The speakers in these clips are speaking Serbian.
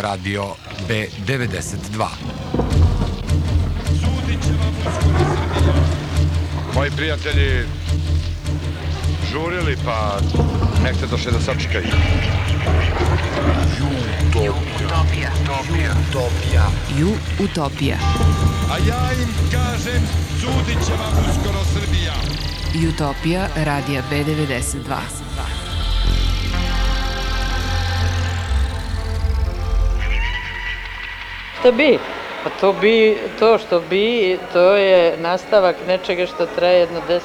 radio B92. Moji prijatelji žurili, pa nek se došle da sačekaju. Utopija. Utopija. Ju Utopija. A ja im kažem, sudit će vam uskoro Srbija. Utopija radija B92. Šta bi? Pa to bi, to što bi, to je nastavak nečega što traje jedno 10,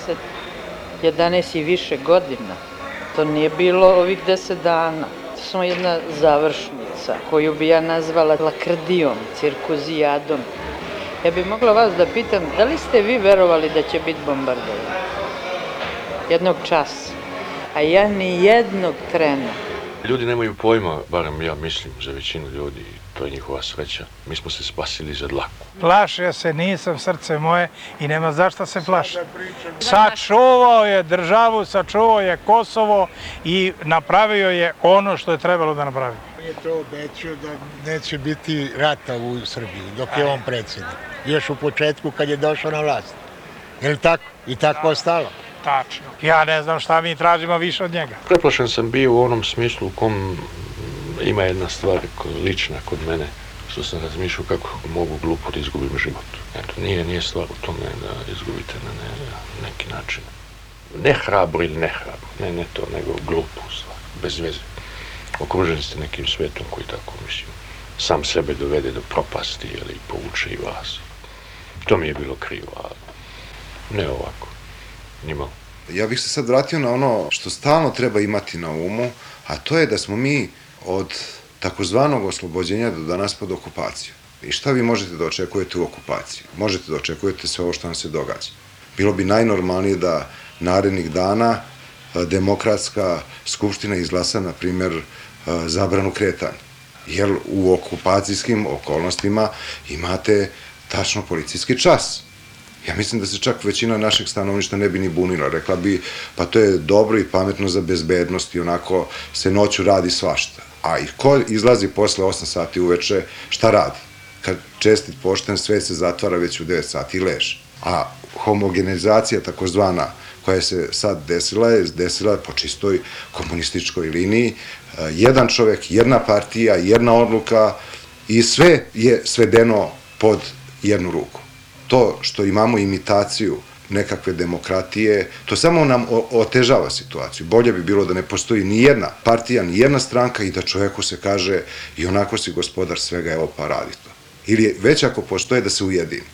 11 i više godina. To nije bilo ovih 10 dana. To je samo jedna završnica koju bi ja nazvala lakrdijom, cirkuzijadom. Ja bih mogla vas da pitam, da li ste vi verovali da će biti bombardovanje? Jednog časa. A ja ni jednog trena. Ljudi nemaju pojma, barem ja mislim za većinu ljudi, to je njihova sreća. Mi smo se spasili za dlaku. Plašio se nisam, srce moje, i nema zašto se plaši. Sačuvao je državu, sačuvao je Kosovo i napravio je ono što je trebalo da napravi. On je to obećao da neće biti rata u Srbiji dok je on predsjednik. Još u početku kad je došao na vlast. Je li tako? I tako ostalo. Tačno. Ja ne znam šta mi tražimo više od njega. Preplašen sam bio u onom smislu u kom ima jedna stvar lična kod mene, što sam razmišljao kako mogu glupo da izgubim život. Eto, nije, nije stvar u tome da izgubite na ne, neki način. Ne hrabro ili ne hrabro, ne, ne to, nego glupo stvar, bez veze. Okruženi ste nekim svetom koji tako, mislim, sam sebe dovede do propasti ili povuče i vas. To mi je bilo krivo, ali ne ovako, nimalo. Ja bih se sad vratio na ono što stalno treba imati na umu, a to je da smo mi od takozvanog oslobođenja do danas pod okupacijom. I šta vi možete da očekujete u okupaciji? Možete da očekujete sve ovo što nam se događa. Bilo bi najnormalnije da narednih dana demokratska skupština izglasa, na primjer, zabranu kretanja. Jer u okupacijskim okolnostima imate tačno policijski čas. Ja mislim da se čak većina našeg stanovništa ne bi ni bunila. Rekla bi, pa to je dobro i pametno za bezbednost i onako se noću radi svašta. A i ko izlazi posle 8 sati uveče, šta radi? Kad čestit pošten svet se zatvara već u 9 sati i leže. A homogenizacija takozvana koja se sad desila je desila po čistoj komunističkoj liniji. Jedan čovek, jedna partija, jedna odluka i sve je svedeno pod jednu ruku. To što imamo imitaciju nekakve demokratije, to samo nam otežava situaciju. Bolje bi bilo da ne postoji ni jedna partija, ni jedna stranka i da čoveku se kaže i onako si gospodar svega, evo pa radi to. Ili već ako postoje da se ujedini.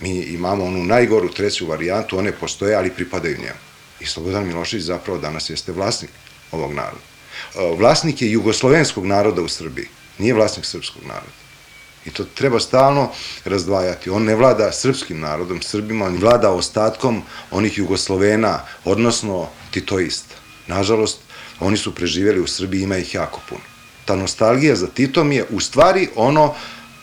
Mi imamo onu najgoru treću varijantu, one postoje, ali pripadaju njemu. I Slobodan Milošević zapravo danas jeste vlasnik ovog naroda. Vlasnik je jugoslovenskog naroda u Srbiji, nije vlasnik srpskog naroda. I to treba stalno razdvajati. On ne vlada srpskim narodom, Srbima, on vlada ostatkom onih Jugoslovena, odnosno titoista. Nažalost, oni su preživjeli u Srbiji, ima ih jako puno. Ta nostalgija za Titom je u stvari ono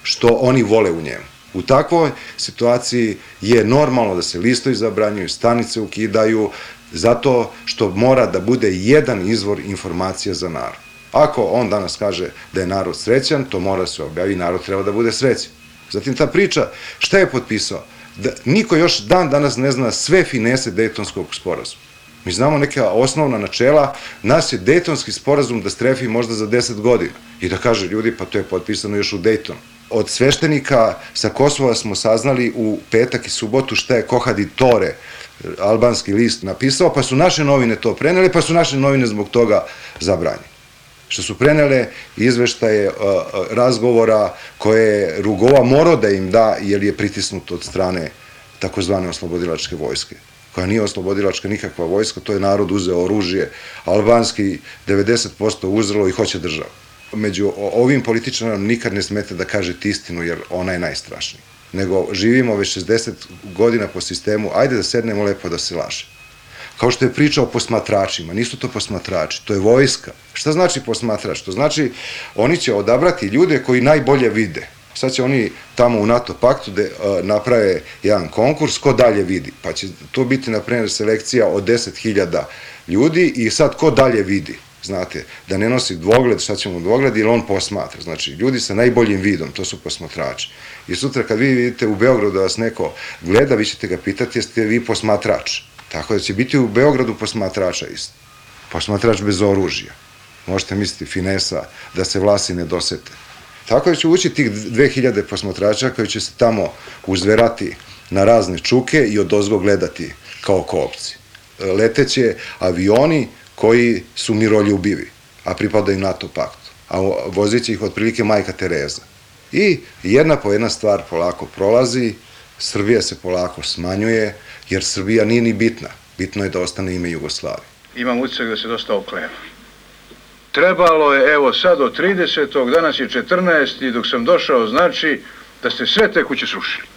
što oni vole u njemu. U takvoj situaciji je normalno da se listovi zabranjuju, stanice ukidaju, zato što mora da bude jedan izvor informacija za narod. Ako on danas kaže da je narod srećan, to mora se objavi, narod treba da bude srećan. Zatim ta priča, šta je potpisao? Da, niko još dan danas ne zna sve finese Dejtonskog sporazuma. Mi znamo neka osnovna načela, nas je Dejtonski sporazum da strefi možda za 10 godina i da kaže ljudi pa to je potpisano još u Dejtonu. Od sveštenika sa Kosova smo saznali u petak i subotu šta je Kohadi Tore, albanski list, napisao, pa su naše novine to preneli, pa su naše novine zbog toga zabranjene što su prenele izveštaje razgovora koje je Rugova morao da im da, jer je pritisnut od strane takozvane oslobodilačke vojske koja nije oslobodilačka nikakva vojska, to je narod uzeo oružje, albanski 90% uzelo i hoće državu. Među ovim političanom nikad ne smete da kažete istinu, jer ona je najstrašnija. Nego živimo već 60 godina po sistemu, ajde da sednemo lepo da se laže. Kao što je pričao o posmatračima, nisu to posmatrači, to je vojska. Šta znači posmatrač? To znači oni će odabrati ljude koji najbolje vide. Sad će oni tamo u NATO paktu da naprave jedan konkurs, ko dalje vidi. Pa će to biti, na primjer, selekcija od 10.000 ljudi i sad ko dalje vidi. znate, da ne nosi dvogled, šta ćemo dvogled, jer on posmatra. Znači, ljudi sa najboljim vidom, to su posmatrači. I sutra kad vi vidite u Beogradu da vas neko gleda, vi ćete ga pitati jeste vi posmatrač. Tako da će biti u Beogradu posmatrača isto. Posmatrač bez oružja. Možete misliti finesa, da se vlasi ne dosete. Tako da će ući tih 2000 posmatrača koji će se tamo uzverati na razne čuke i od ozgo gledati kao kopci. Leteće avioni koji su miroljubivi, a pripadaju NATO paktu, a vozit će ih otprilike majka Tereza. I jedna po jedna stvar polako prolazi, Srbija se polako smanjuje, jer Srbija nije ni bitna. Bitno je da ostane ime Jugoslavije. Imam utisak da se dosta okleva. Trebalo je, evo sad od 30. danas je 14. i dok sam došao znači da ste sve te kuće srušili.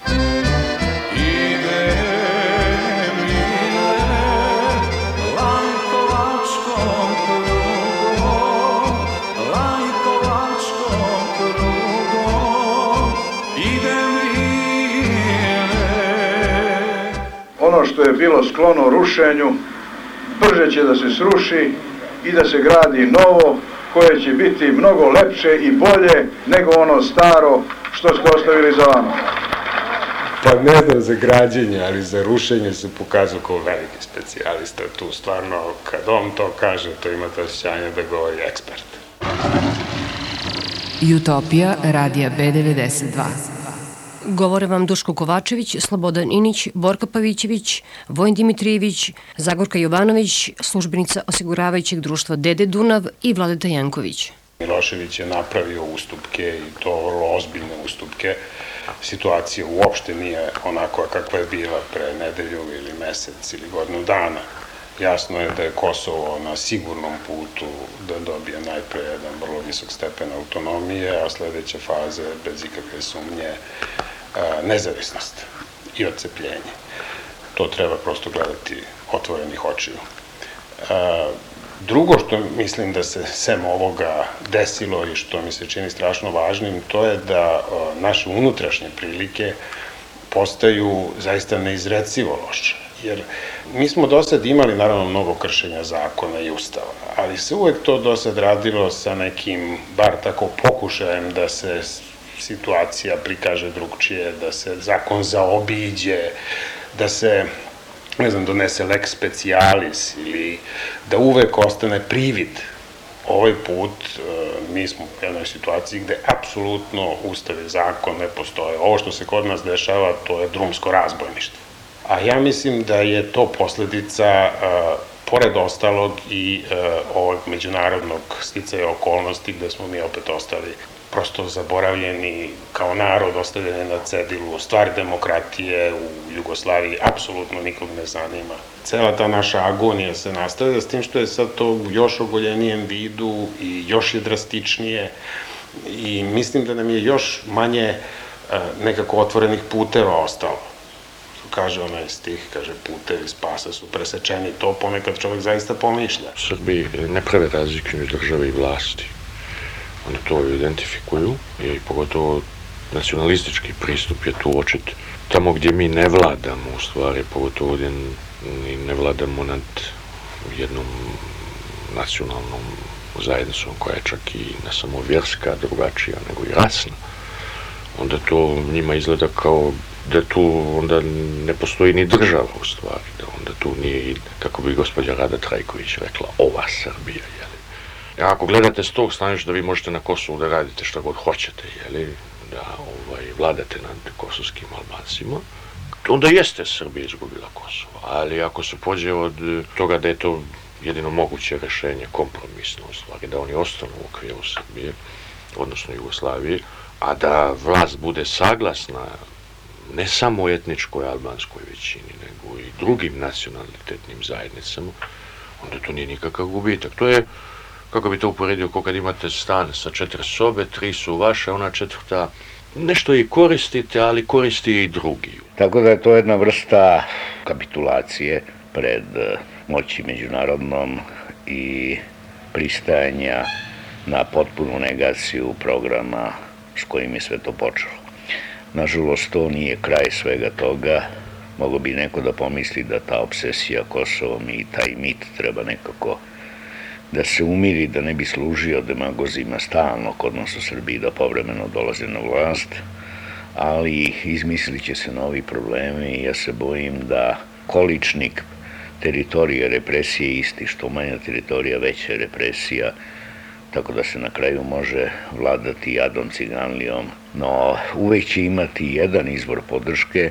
Ono što je bilo sklono rušenju, brže će da se sruši i da se gradi novo, koje će biti mnogo lepše i bolje nego ono staro što ste ostavili za vama. Pa ne znam za građenje, ali za rušenje se pokazao kao veliki specijalista. Tu stvarno, kad on to kaže, to imate osjećanje da govori ekspert. Utopija radija B92. Govore vam Duško Kovačević, Slobodan Inić, Borka Pavićević, Vojn Dimitrijević, Zagorka Jovanović, službenica osiguravajućeg društva Dede Dunav i Vladeta Janković. Milošević je napravio ustupke i to vrlo ozbiljne ustupke. Situacija uopšte nije onako kakva je bila pre nedelju ili mesec ili godinu dana. Jasno je da je Kosovo na sigurnom putu da dobije najpre jedan vrlo visok stepen autonomije, a sledeća faza je bez ikakve sumnje nezavisnost i odcepljenje. To treba prosto gledati otvorenih očiju. Drugo što mislim da se sem ovoga desilo i što mi se čini strašno važnim, to je da naše unutrašnje prilike postaju zaista neizrecivo loše. Jer mi smo do sad imali naravno mnogo kršenja zakona i ustava, ali se uvek to do sad radilo sa nekim, bar tako pokušajem da se situacija prikaže drugčije, da se zakon zaobiđe, da se ne znam, donese lex specialis ili da uvek ostane privid. Ovaj put e, mi smo u jednoj situaciji gde apsolutno ustav i zakon ne postoje. Ovo što se kod nas dešava, to je drumsko razbojništvo. A ja mislim da je to posledica, uh, pored ostalog, i uh, ovog međunarodnog sticaja okolnosti gde smo mi opet ostali prosto zaboravljeni kao narod, ostavljeni na cedilu, stvar demokratije u Jugoslaviji apsolutno nikog ne zanima. Cela ta naša agonija se nastavlja s tim što je sad to u još ogoljenijem vidu i još je drastičnije i mislim da nam je još manje uh, nekako otvorenih puteva ostalo kaže onaj stih, kaže putevi spasa su presečeni, to ponekad čovjek zaista pomišlja. Srbi ne prave razliku među države i vlasti. Oni to identifikuju i pogotovo nacionalistički pristup je tu očit. Tamo gdje mi ne vladamo, u stvari, pogotovo gdje ne vladamo nad jednom nacionalnom zajednicom koja je čak i ne samo vjerska, drugačija, nego i rasna, onda to njima izgleda kao da tu onda ne postoji ni država u stvari, da onda tu nije, kako bi gospođa Rada Trajković rekla, ova Srbija, ako gledate s tog staništa da vi možete na Kosovu da radite šta god hoćete, jeli, da ovaj, vladate nad kosovskim Albancima, onda jeste Srbija izgubila Kosovo, ali ako se pođe od toga da je to jedino moguće rešenje, kompromisno u stvari, da oni ostanu u okviru Srbije, odnosno Jugoslavije, a da vlast bude saglasna ne samo etničkoj albanskoj većini, nego i drugim nacionalitetnim zajednicama, onda to nije nikakav gubitak. To je, kako bi to uporedio, kad imate stan sa četiri sobe, tri su vaše, ona četvrta nešto i koristite, ali koristi i drugi. Tako da je to jedna vrsta kapitulacije pred eh, moći međunarodnom i pristajanja na potpunu negaciju programa s kojim je sve to počelo. Nažalost, to nije kraj svega toga. Mogo bi neko da pomisli da ta obsesija Kosovom i taj mit treba nekako da se umiri, da ne bi služio demagozima stalno kod nas u Srbiji da povremeno dolaze na vlast, ali izmislit će se novi problemi i ja se bojim da količnik teritorije represije isti, što manja teritorija veća represija, tako da se na kraju može vladati jadom ciganlijom. No, uvek će imati jedan izvor podrške,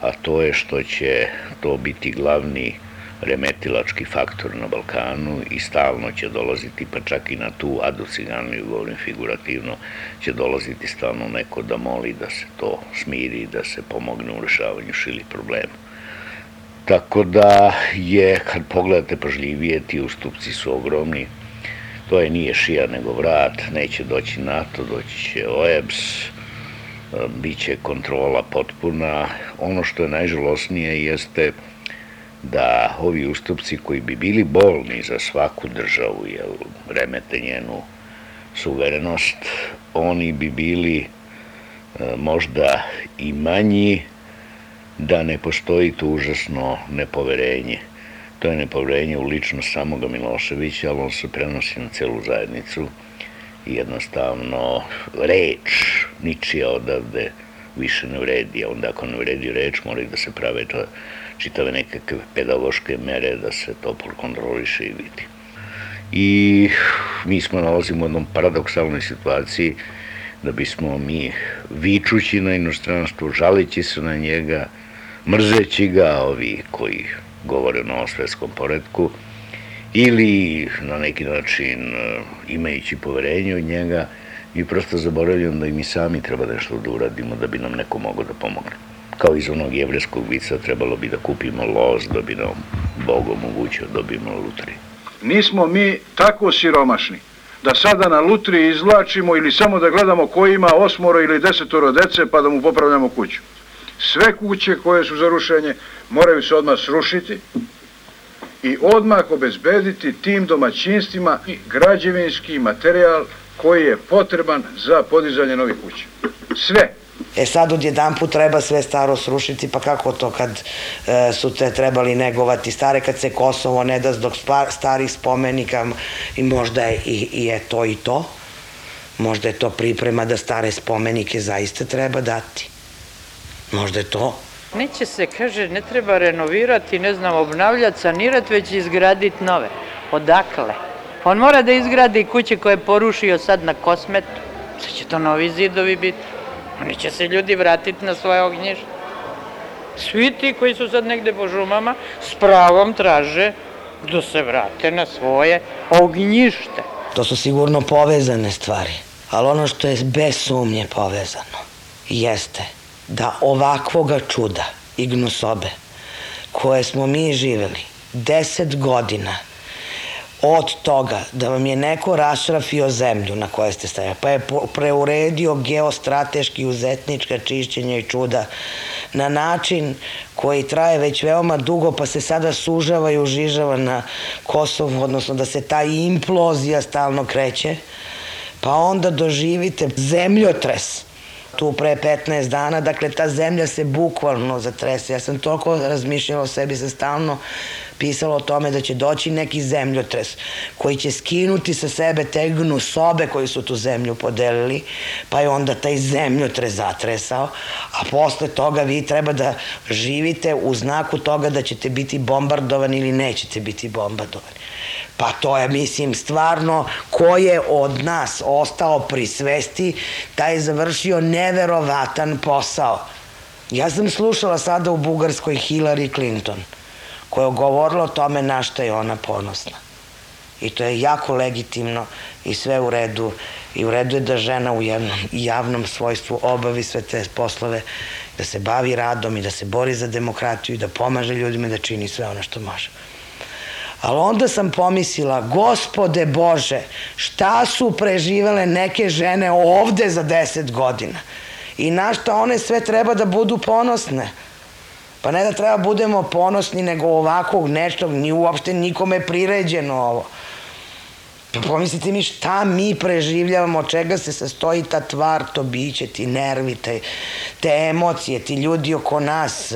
a to je što će to biti glavni remetilački faktor na Balkanu i stalno će dolaziti, pa čak i na tu adu ciganliju, govorim figurativno, će dolaziti stalno neko da moli da se to smiri, da se pomogne u rešavanju šili problema. Tako da je, kad pogledate pažljivije, ti ustupci su ogromni, to je nije šija nego vrat, neće doći NATO, doći će OEBS, bit će kontrola potpuna. Ono što je najžalosnije jeste da ovi ustupci koji bi bili bolni za svaku državu, jer remete njenu suverenost, oni bi bili e, možda i manji da ne postoji tu užasno nepoverenje. To je nepoverenje u ličnost samoga Miloševića, ali on se prenosi na celu zajednicu i jednostavno reč ničija odavde više ne vredi, a onda ako ne vredi reč moraju da se prave čitave nekakve pedagoške mere da se to kontroliše i vidi. I mi smo nalazimo u jednom paradoksalnoj situaciji da bismo mi vičući na inostranstvo, žaleći se na njega, mrzeći ga, ovi koji govore o novom svetskom poredku, ili na neki način e, imajući poverenje od njega, mi prosto zaboravljamo da i mi sami treba nešto da uradimo da bi nam neko mogao da pomogne. Kao iz onog jevreskog vica trebalo bi da kupimo loz da bi nam Bog omogućio da dobijemo lutri. Nismo mi tako siromašni da sada na lutri izvlačimo ili samo da gledamo ko ima osmoro ili desetoro dece pa da mu popravljamo kuću. Sve kuće koje su za rušenje moraju se odmah srušiti i odmah obezbediti tim domaćinstvima građevinski materijal koji je potreban za podizanje novih kuća. Sve. E sad odjedan put treba sve staro srušiti, pa kako to kad e, su te trebali negovati stare, kad se Kosovo ne da zbog starih spomenika i možda je i, i je to i to. Možda je to priprema da stare spomenike zaista treba dati. Možda je to. Neće se, kaže, ne treba renovirati, ne znam, obnavljati, sanirati, već izgraditi nove. Odakle? On mora da izgradi kuće koje je porušio sad na kosmetu. Sad će to novi zidovi biti. Oni će se ljudi vratiti na svoje ognjište. Svi ti koji su sad negde po žumama s pravom traže da se vrate na svoje ognjište. To su sigurno povezane stvari, ali ono što je bez sumnje povezano jeste da ovakvoga čuda i gnusobe koje smo mi živeli deset godina od toga da vam je neko rašrafio zemlju na kojoj ste stavili, pa je preuredio geostrateški uzetnička čišćenja i čuda na način koji traje već veoma dugo, pa se sada sužava i užižava na Kosovu, odnosno da se ta implozija stalno kreće, pa onda doživite zemljotres tu pre 15 dana, dakle ta zemlja se bukvalno zatrese. Ja sam toliko razmišljala o sebi, sam stalno pisala o tome da će doći neki zemljotres koji će skinuti sa sebe tegnu sobe koji su tu zemlju podelili, pa je onda taj zemljotres zatresao, a posle toga vi treba da živite u znaku toga da ćete biti bombardovani ili nećete biti bombardovani. Pa to je, mislim, stvarno, ko je od nas ostao pri svesti, taj je završio neverovatan posao. Ja sam slušala sada u Bugarskoj Hillary Clinton, koja je govorila o tome na šta je ona ponosna. I to je jako legitimno i sve u redu. I u redu je da žena u jednom javnom svojstvu obavi sve te poslove, da se bavi radom i da se bori za demokratiju i da pomaže ljudima da čini sve ono što može. Ali onda sam pomislila, gospode Bože, šta su preživele neke žene ovde za deset godina? I na šta one sve treba da budu ponosne? Pa ne da treba budemo ponosni, nego ovakvog nečtog, ni uopšte nikome priređeno ovo. Pa pomislite mi šta mi preživljavamo, od čega se sastoji ta tvar, to biće, ti nervi, te, te emocije, ti ljudi oko nas,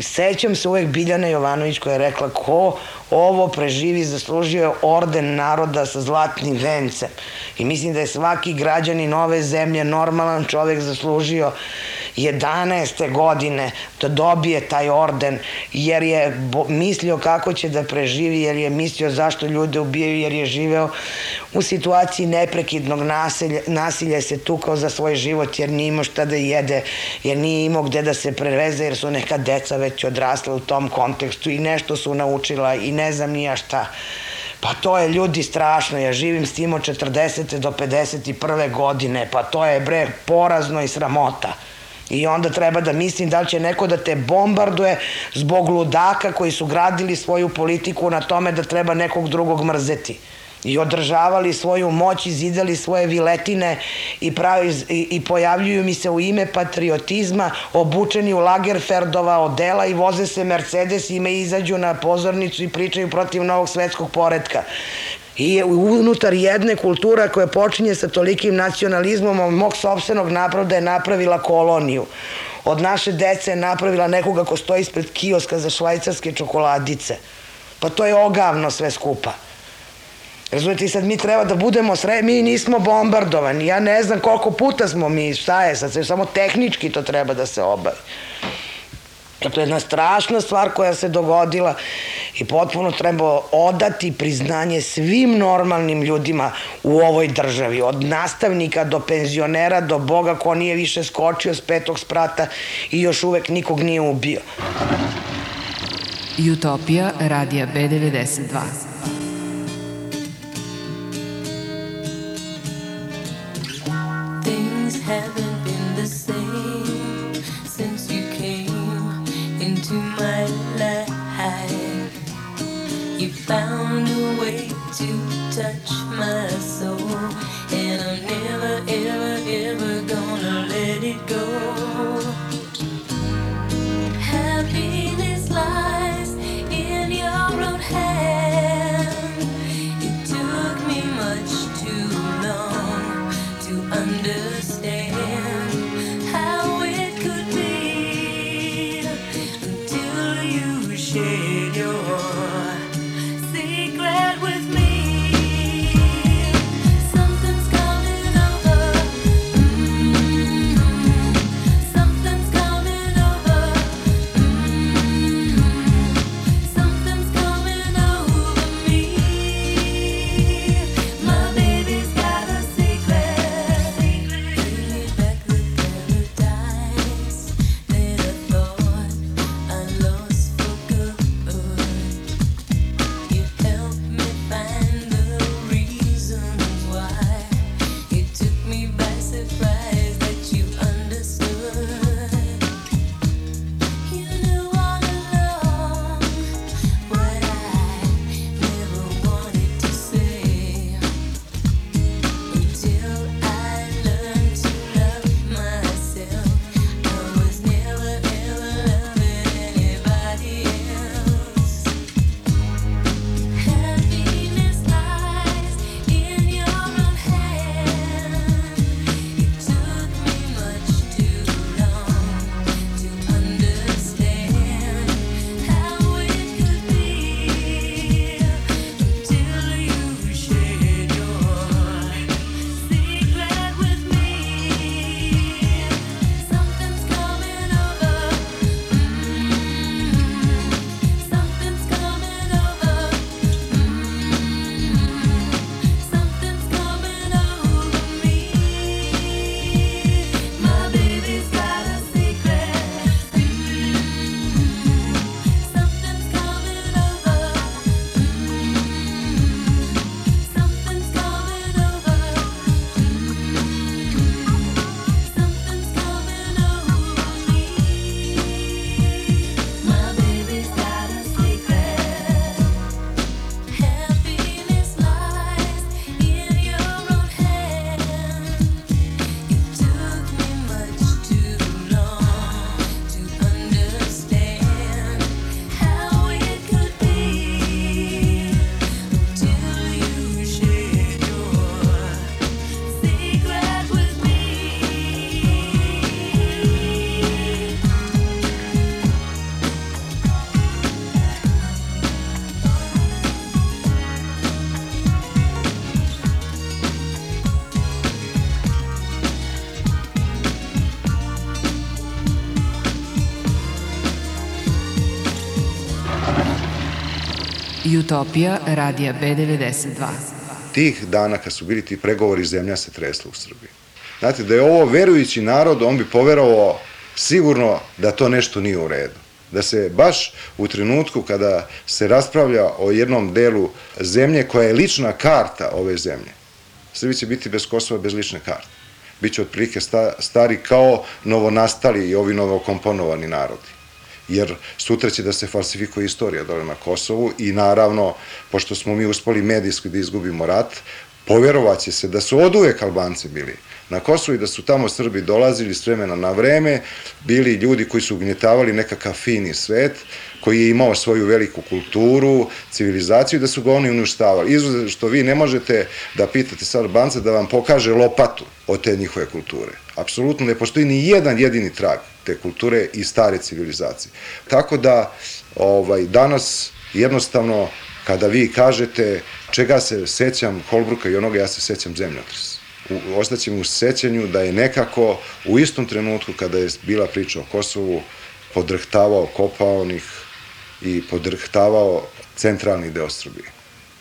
Sećam se uvek Biljane Jovanović koja je rekla ko ovo preživi zaslužio je orden naroda sa zlatnim vencem. I mislim da je svaki građanin ove zemlje normalan čovek zaslužio 11. godine da dobije taj orden jer je mislio kako će da preživi, jer je mislio zašto ljude ubijaju, jer je živeo u situaciji neprekidnog nasilja, nasilja se tukao za svoj život jer nije imao šta da jede, jer nije imao gde da se preveze, jer su neka deca već odrasla u tom kontekstu i nešto su naučila i ne znam nija šta. Pa to je ljudi strašno, ja živim s tim od 40. do 51. godine, pa to je bre porazno i sramota. I onda treba da mislim da li će neko da te bombarduje zbog ludaka koji su gradili svoju politiku na tome da treba nekog drugog mrzeti. I održavali svoju moć i zidali svoje viletine i, pravi, i, i pojavljuju mi se u ime patriotizma obučeni u Lagerferdova odela i voze se Mercedes i me izađu na pozornicu i pričaju protiv novog svetskog poredka i unutar jedne kultura koja počinje sa tolikim nacionalizmom od mog sobstvenog napravda je napravila koloniju. Od naše dece je napravila nekoga ko stoji ispred kioska za švajcarske čokoladice. Pa to je ogavno sve skupa. Razumete, i sad mi treba da budemo sre... Mi nismo bombardovani. Ja ne znam koliko puta smo mi, šta je sad, samo tehnički to treba da se obavi. To je jedna strašna stvar koja se dogodila i potpuno treba odati priznanje svim normalnim ljudima u ovoj državi. Od nastavnika do penzionera do Boga ko nije više skočio s petog sprata i još uvek nikog nije ubio. Utopija radija B92 Utopija radija B92. Tih dana kad su bili ti pregovori, zemlja se tresla u Srbiji. Znate, da je ovo verujući narod, on bi poverovao sigurno da to nešto nije u redu. Da se baš u trenutku kada se raspravlja o jednom delu zemlje koja je lična karta ove zemlje, Srbi će biti bez Kosova, bez lične karte. Biće otprilike sta, stari kao novonastali i ovi novokomponovani narodi jer sutra će da se falsifikuje istorija dole na Kosovu i naravno, pošto smo mi uspali medijski da izgubimo rat, povjerovaće se da su od uvek Albanci bili na Kosovu i da su tamo Srbi dolazili s vremena na vreme, bili ljudi koji su ugnjetavali nekakav fini svet, koji je imao svoju veliku kulturu, civilizaciju, da su ga oni uništavali. Izuzev što vi ne možete da pitate sad Albanca da vam pokaže lopatu od te njihove kulture. Apsolutno ne postoji ni jedan jedini trag te kulture i stare civilizacije. Tako da ovaj, danas jednostavno kada vi kažete čega se sećam Holbruka i onoga, ja se sećam zemljotresa ostaće mi u sećanju da je nekako u istom trenutku kada je bila priča o Kosovu podrhtavao kopaonih i podrhtavao centralni deo Srbije.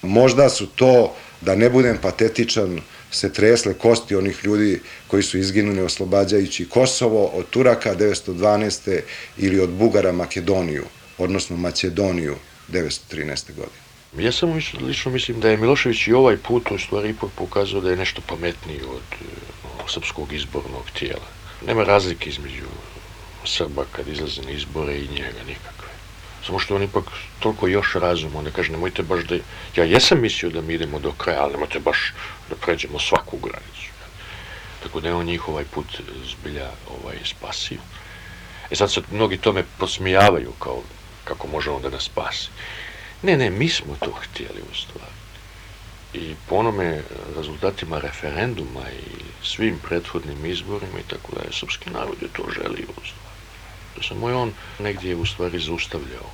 Možda su to, da ne budem patetičan, se tresle kosti onih ljudi koji su izginuli oslobađajući Kosovo od Turaka 912. ili od Bugara Makedoniju, odnosno Makedoniju 913. godine. Ja samo lično mislim da je Milošević i ovaj put u stvari ipak pokazao da je nešto pametniji od uh, srpskog izbornog tijela. Nema razlike između Srba kad izlaze na izbore i njega nikakve. Samo što on ipak toliko još razum, on ne kaže nemojte baš da... Ja jesam mislio da mi idemo do kraja, ali nemojte baš da pređemo svaku granicu. Tako da je on njih ovaj put zbilja ovaj, spasio. E sad se mnogi tome posmijavaju kao kako može on da spasi. Ne, ne, mi smo to htjeli u stvari. I po onome rezultatima referenduma i svim prethodnim izborima i tako da je srpski narod je to želio u stvari. Samo je on negdje u stvari zaustavljao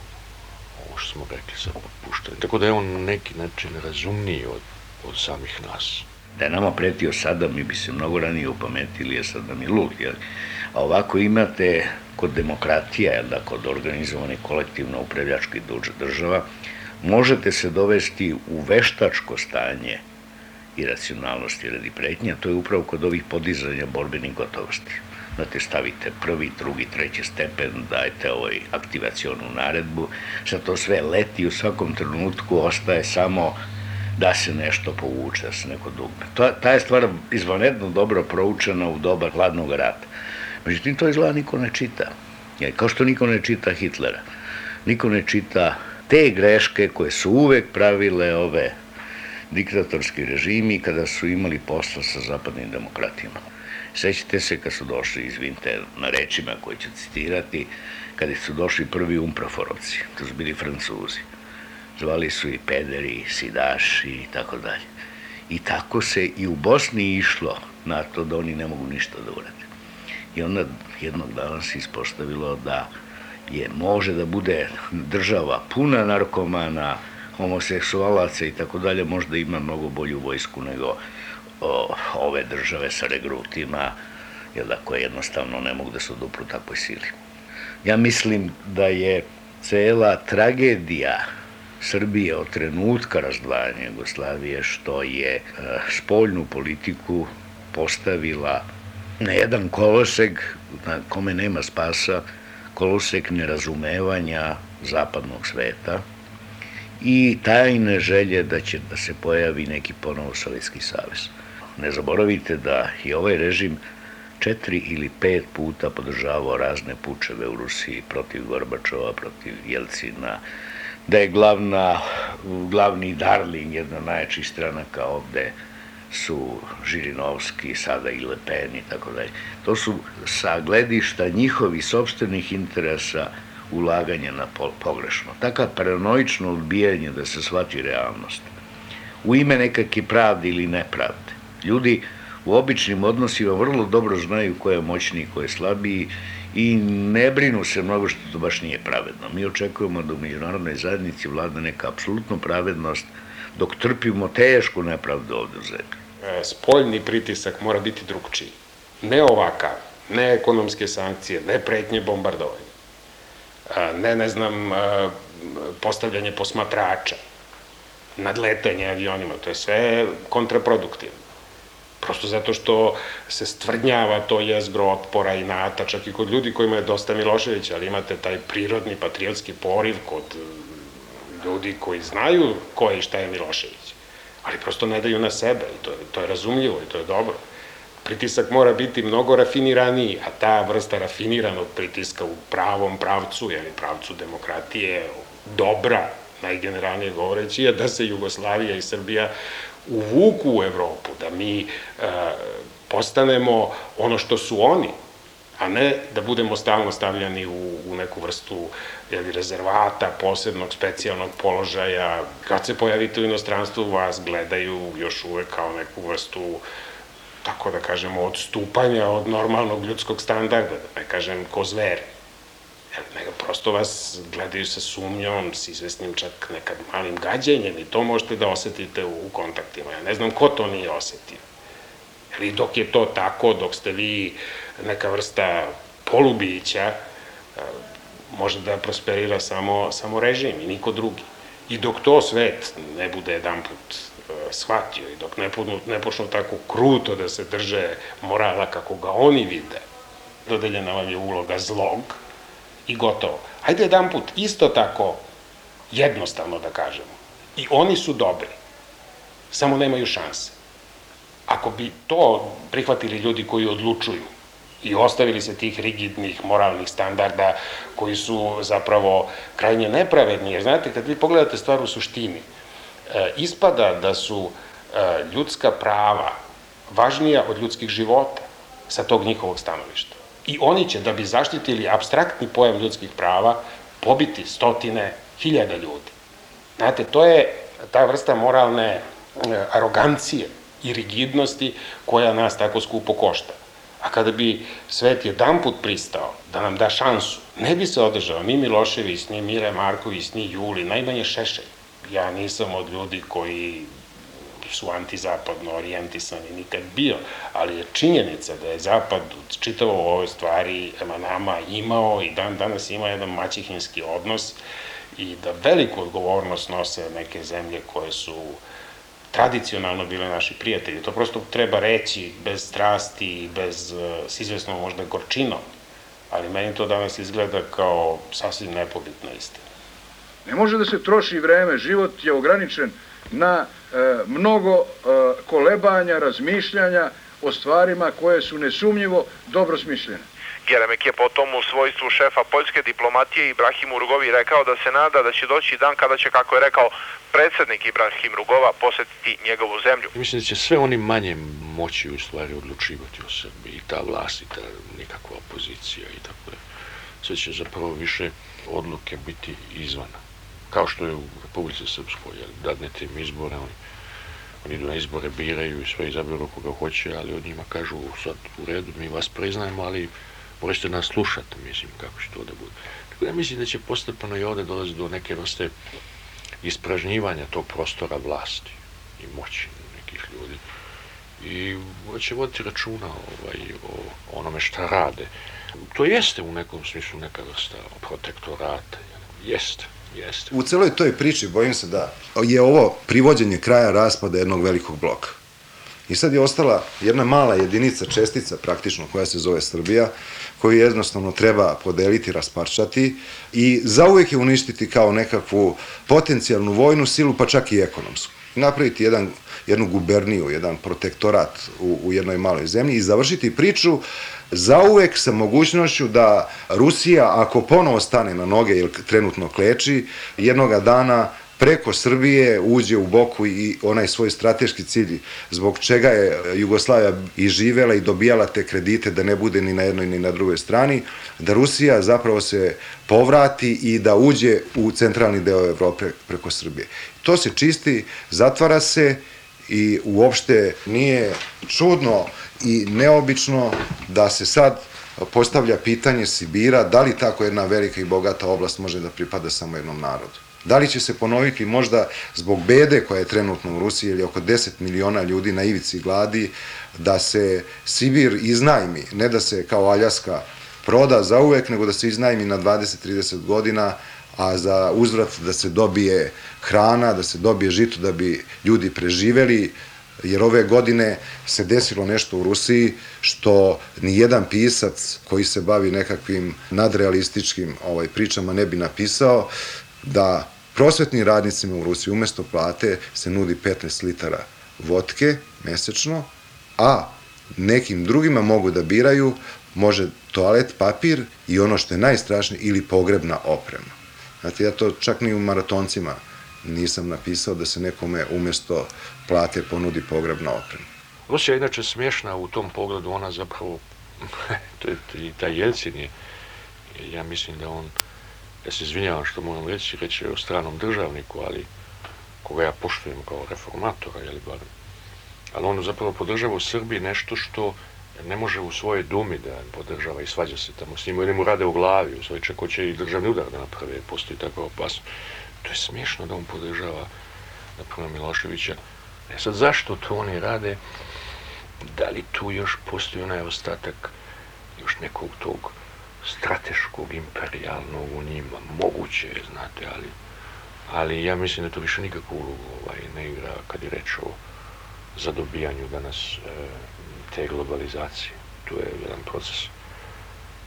ovo što smo rekli sa popuštanjem. Tako da je on neki način razumniji od, od samih nas. Da je nama pretio sada, mi bi se mnogo ranije upametili, jer sad nam je lud, jel? A ovako imate kod demokratija, jel da, kod organizovane kolektivno upravljački država, možete se dovesti u veštačko stanje iracionalnosti radi pretnja, to je upravo kod ovih podizanja borbenih gotovosti. Znate, stavite prvi, drugi, treći stepen, dajte ovaj aktivacionu naredbu, sad to sve leti u svakom trenutku, ostaje samo da se nešto povuče, da se neko dugne. To, ta je stvar izvanredno dobro proučena u doba hladnog rata. Međutim, to izgleda niko ne čita. Kao što niko ne čita Hitlera. Niko ne čita te greške koje su uvek pravile ove diktatorski režimi kada su imali posla sa zapadnim demokratijama. Sećate se kad su došli, izvinite, na rečima koje ću citirati, kada su došli prvi umpraforovci, to su bili francuzi. Zvali su i pederi, sidaši i tako dalje. I tako se i u Bosni išlo na to da oni ne mogu ništa da urade. I onda jednog dana se ispostavilo da je može da bude država puna narkomana, homoseksualaca i tako dalje, možda ima mnogo bolju vojsku nego o, ove države sa regrutima, jel da, koje jednostavno ne mogu da se odupru takvoj sili. Ja mislim da je cela tragedija Srbije od trenutka razdvajanja Jugoslavije što je e, spoljnu politiku postavila na jedan koloseg na kome nema spasa, kolosek nerazumevanja zapadnog sveta i tajne želje da će da se pojavi neki ponovo Sovjetski savez. Ne zaboravite da je ovaj režim četiri ili pet puta podržavao razne pučeve u Rusiji protiv Gorbačova, protiv Jelcina, da je glavna, glavni darling jedna najjačih stranaka ovde su Žirinovski, sada i Le Pen i tako dalje. To su sa gledišta njihovih sobstvenih interesa ulaganje na pogrešno. Taka paranoično odbijanje da se shvati realnost. U ime nekakve pravde ili nepravde. Ljudi u običnim odnosima vrlo dobro znaju ko je moćniji, ko je slabiji i ne brinu se mnogo što to baš nije pravedno. Mi očekujemo da u međunarodnoj zajednici vlada neka apsolutno pravednost dok trpimo tešku nepravdu ovde u zemlji. E, spoljni pritisak mora biti drugčiji. Ne ovakav, ne ekonomske sankcije, ne pretnje bombardovanja, ne, ne znam, postavljanje posmatrača, nadletanje avionima, to je sve kontraproduktivno. Prosto zato što se stvrdnjava to jezgro otpora i nata, čak i kod ljudi kojima je dosta Miloševića, ali imate taj prirodni patriotski poriv kod e, ljudi koji znaju ko je i šta je Milošević, ali prosto ne daju na sebe i to, je, to je razumljivo i to je dobro. Pritisak mora biti mnogo rafiniraniji, a ta vrsta rafiniranog pritiska u pravom pravcu, ili pravcu demokratije, dobra, najgeneralnije govoreći, je da se Jugoslavija i Srbija uvuku u Evropu, da mi e, postanemo ono što su oni, a ne da budemo stalno stavljani u, u neku vrstu jeli, rezervata, posebnog, specijalnog položaja. Kad se pojavite u inostranstvu, vas gledaju još uvek kao neku vrstu tako da kažemo, odstupanja od normalnog ljudskog standarda, da ne kažem ko zveri nego prosto vas gledaju sa sumnjom, s izvesnim čak nekad malim gađenjem i to možete da osetite u, u kontaktima. Ja ne znam ko to nije osetio. Ili dok je to tako, dok ste vi neka vrsta polubića, e, može da prosperira samo, samo režim i niko drugi. I dok to svet ne bude jedan put e, shvatio i dok ne, ne počnu tako kruto da se drže morala kako ga oni vide, dodeljena vam je uloga zlog, i gotovo. Hajde jedan put, isto tako, jednostavno da kažemo. I oni su dobri, samo nemaju šanse. Ako bi to prihvatili ljudi koji odlučuju i ostavili se tih rigidnih moralnih standarda koji su zapravo krajnje nepravedni, jer znate, kad vi pogledate stvar u suštini, e, ispada da su e, ljudska prava važnija od ljudskih života sa tog njihovog stanovišta. I oni će, da bi zaštitili abstraktni pojam ljudskih prava, pobiti stotine hiljada ljudi. Znate, to je ta vrsta moralne e, arogancije i rigidnosti koja nas tako skupo košta. A kada bi svet jedan put pristao da nam da šansu, ne bi se održao ni Milošević, ni Mire Marković, ni Juli, najmanje Šešelj. Ja nisam od ljudi koji su antizapadno orijentisani nikad bio, ali je činjenica da je Zapad čitavo u ovoj stvari nama imao i dan danas ima jedan maćihinski odnos i da veliku odgovornost nose neke zemlje koje su tradicionalno bile naši prijatelji. To prosto treba reći bez strasti bez, s izvesnom možda gorčinom, ali meni to danas izgleda kao sasvim nepobitna istina. Ne može da se troši vreme, život je ograničen na e, mnogo e, kolebanja, razmišljanja o stvarima koje su nesumnjivo dobro smišljene. Geremek je potom u svojstvu šefa poljske diplomatije Ibrahim Rugovi rekao da se nada da će doći dan kada će, kako je rekao, predsednik Ibrahim Rugova posetiti njegovu zemlju. Mislim da će sve oni manje moći u stvari odlučivati o Srbiji, i ta vlast, i ta nikakva opozicija i tako da. Sve će zapravo više odluke biti izvana kao što je u Republici Srpskoj, jel, dadnete im izbore, oni, oni idu na izbore, biraju i sve izabiru koga hoće, ali od njima kažu sad u redu, mi vas priznajemo, ali možete nas slušati, mislim, kako će to da bude. Tako da mislim da će postepeno i ovde dolaziti do neke vrste ispražnjivanja tog prostora vlasti i moći nekih ljudi. I će voditi računa ovaj, o onome šta rade. To jeste u nekom smislu neka vrsta protektorata. Jeste. Jeste. U celoj toj priči bojim se da je ovo privođenje kraja raspada jednog velikog bloka. I sad je ostala jedna mala jedinica, čestica praktično, koja se zove Srbija, koju jednostavno treba podeliti, rasparčati i zauvek je uništiti kao nekakvu potencijalnu vojnu silu, pa čak i ekonomsku. Napraviti jedan, jednu guberniju, jedan protektorat u, u jednoj maloj zemlji i završiti priču zauvek sa mogućnošću da Rusija, ako ponovo stane na noge ili trenutno kleči, jednoga dana preko Srbije uđe u boku i onaj svoj strateški cilj zbog čega je Jugoslavija i živela i dobijala te kredite da ne bude ni na jednoj ni na drugoj strani, da Rusija zapravo se povrati i da uđe u centralni deo Evrope preko Srbije. To se čisti, zatvara se i uopšte nije čudno i neobično da se sad postavlja pitanje Sibira, da li tako jedna velika i bogata oblast može da pripada samo jednom narodu. Da li će se ponoviti možda zbog bede koja je trenutno u Rusiji ili oko 10 miliona ljudi na ivici gladi, da se Sibir iznajmi, ne da se kao Aljaska proda za uvek, nego da se iznajmi na 20-30 godina, a za uzvrat da se dobije hrana, da se dobije žito da bi ljudi preživeli, jer ove godine se desilo nešto u Rusiji što ni jedan pisac koji se bavi nekakvim nadrealističkim ovaj, pričama ne bi napisao da prosvetnim radnicima u Rusiji umesto plate se nudi 15 litara vodke mesečno, a nekim drugima mogu da biraju može toalet papir i ono što je najstrašnije ili pogrebna oprema. Znate, ja to čak ni u maratoncima nisam napisao da se nekome umesto plate ponudi pogrebna oprema. Rusija je inače smiješna u tom pogledu, ona zapravo, to je, taj Jelcin je, ja mislim da on, ja se izvinjavam što moram reći, reći o stranom državniku, ali koga ja poštujem kao reformatora, jel barem, ali on zapravo podržava u Srbiji nešto što ne može u svojoj dumi da podržava i svađa se tamo s njim, ili mu rade u glavi, u svoj čak hoće i državni udar da naprave, postoji takva opasnost. To je smiješno da on podržava napravo Miloševića. E sad, zašto to oni rade? Da li tu još postoji onaj ostatak još nekog tog strateškog, imperialnog u njima? Moguće je, znate, ali, ali ja mislim da to više nikakvu ulogu ovaj, ne igra kad je reč o zadobijanju danas e, te globalizacije. Tu je jedan proces,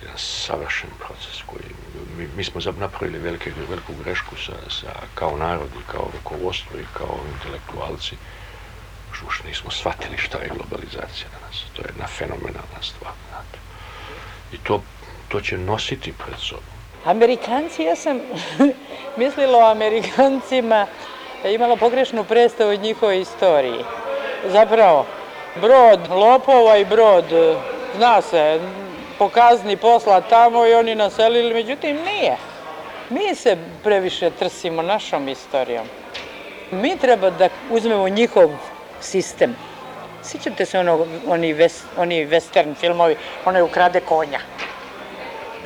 jedan savršen proces koji, mi, mi smo napravili velike, veliku grešku sa, sa, kao narod i kao rukovodstvo i kao intelektualci, još nismo shvatili šta je globalizacija danas. To je jedna fenomenalna stvar, znate. I to, to će nositi pred sobom. Amerikanci, ja sam mislila o Amerikancima, imala pogrešnu predstavu od njihove istoriji. Zapravo, brod lopova i brod, zna se, pokazni posla tamo i oni naselili, međutim nije. Mi se previše trsimo našom istorijom. Mi treba da uzmemo njihov sistem. Sjećate se ono, oni, ves, oni western filmovi, onaj ukrade konja.